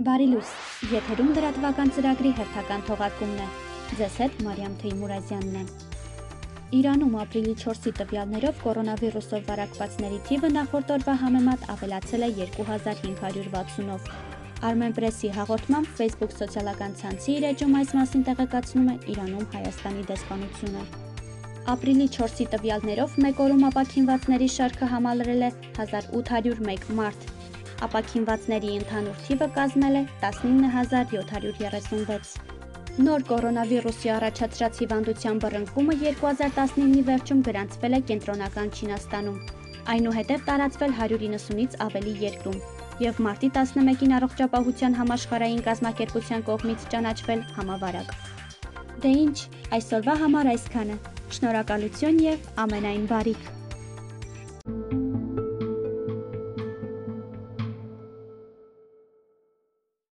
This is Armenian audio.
Բարի լույս։ Եթերում լրատվական ծրագրի հերթական թողարկումն է։ Ձեզ հետ Մարիամ Թեյմուրազյանն է։ Իրանում ապրիլի 4-ի տվյալներով կորոնավիրուսով վարակվածների թիվը նախորդ օրվա համեմատ ավելացել է 2560-ով։ Armen Press-ի հաղորդմամբ Facebook սոցիալական ցանցի իր էջում այս մասին տեղեկացնում է Իրանում Հայաստանի դեսպանությունը։ Ապրիլի 4-ի տվյալներով մեկ օրում ապաքինվածների շարքը համալրել է 1801 մարդ, ապաքինվածների ընդհանուր թիվը կազմել է 19736։ Նոր կորոնավիրուսի առաջացրած հիվանդության բռնկումը 2019-ի վերջում գրանցվել է կենտրոնական Չինաստանում, այնուհետև տարածվել 190-ից ավելի երկրում եւ մարտի 11-ին առողջապահության համաշխարհային կազմակերպության կողմից ճանաչվել համավարակ։ Դե ինչ, այսօրվա համար այսքանը։ Շնորհակալություն եւ ամենայն բարիք։